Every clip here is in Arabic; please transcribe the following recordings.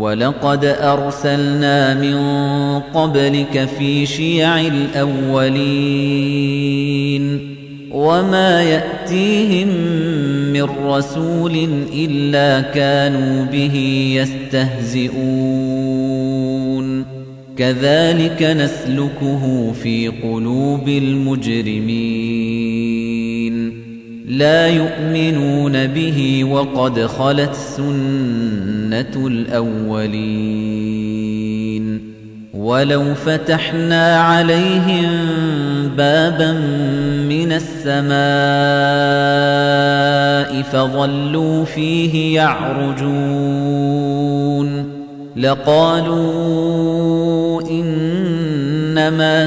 ولقد أرسلنا من قبلك في شيع الأولين وما يأتيهم من رسول إلا كانوا به يستهزئون. كذلك نسلكه في قلوب المجرمين. لا يؤمنون به وقد خلت سنة الأولين. ولو فتحنا عليهم بابا من السماء فظلوا فيه يعرجون. لقالوا إنما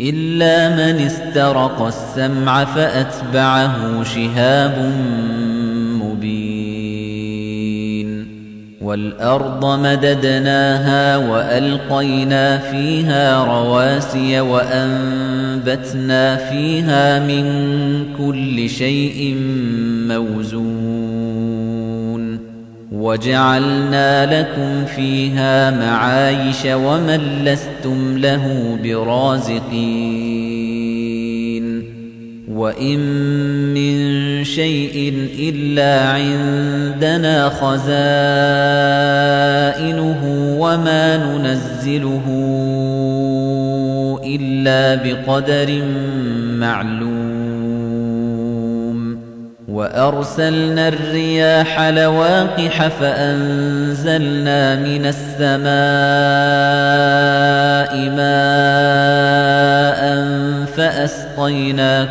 إلا من استرق السمع فأتبعه شهاب مبين. والأرض مددناها وألقينا فيها رواسي وأنبتنا فيها من كل شيء موزون. وجعلنا لكم فيها معايش ومن لستم له برازقين. وإن من شيء إلا عندنا خزائنه وما ننزله إلا بقدر معلوم. وأرسلنا الرياح لواقح فأنزلنا من السماء ماء فأسقيناكموه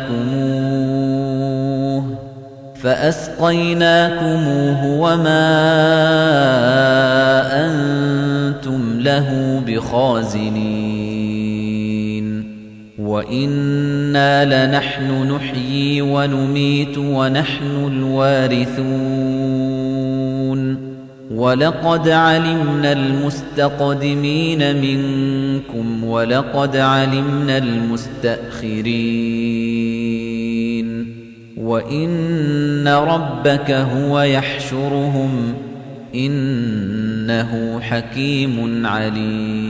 فأسقيناكموه وما أنتم له بخازنين. وإنا لنحن نحيي ونميت ونحن الوارثون ولقد علمنا المستقدمين منكم ولقد علمنا المستأخرين وإن ربك هو يحشرهم إنه حكيم عليم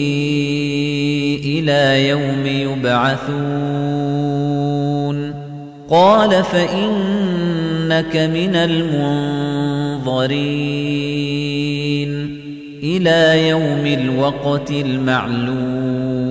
إلى يوم يبعثون. قال فإنك من المنظرين إلى يوم الوقت المعلوم.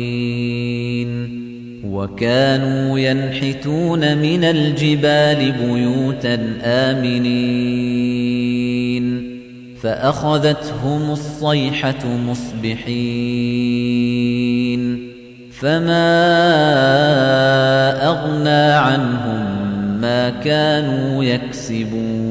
وكانوا ينحتون من الجبال بيوتا آمنين فأخذتهم الصيحة مصبحين فما أغنى عنهم ما كانوا يكسبون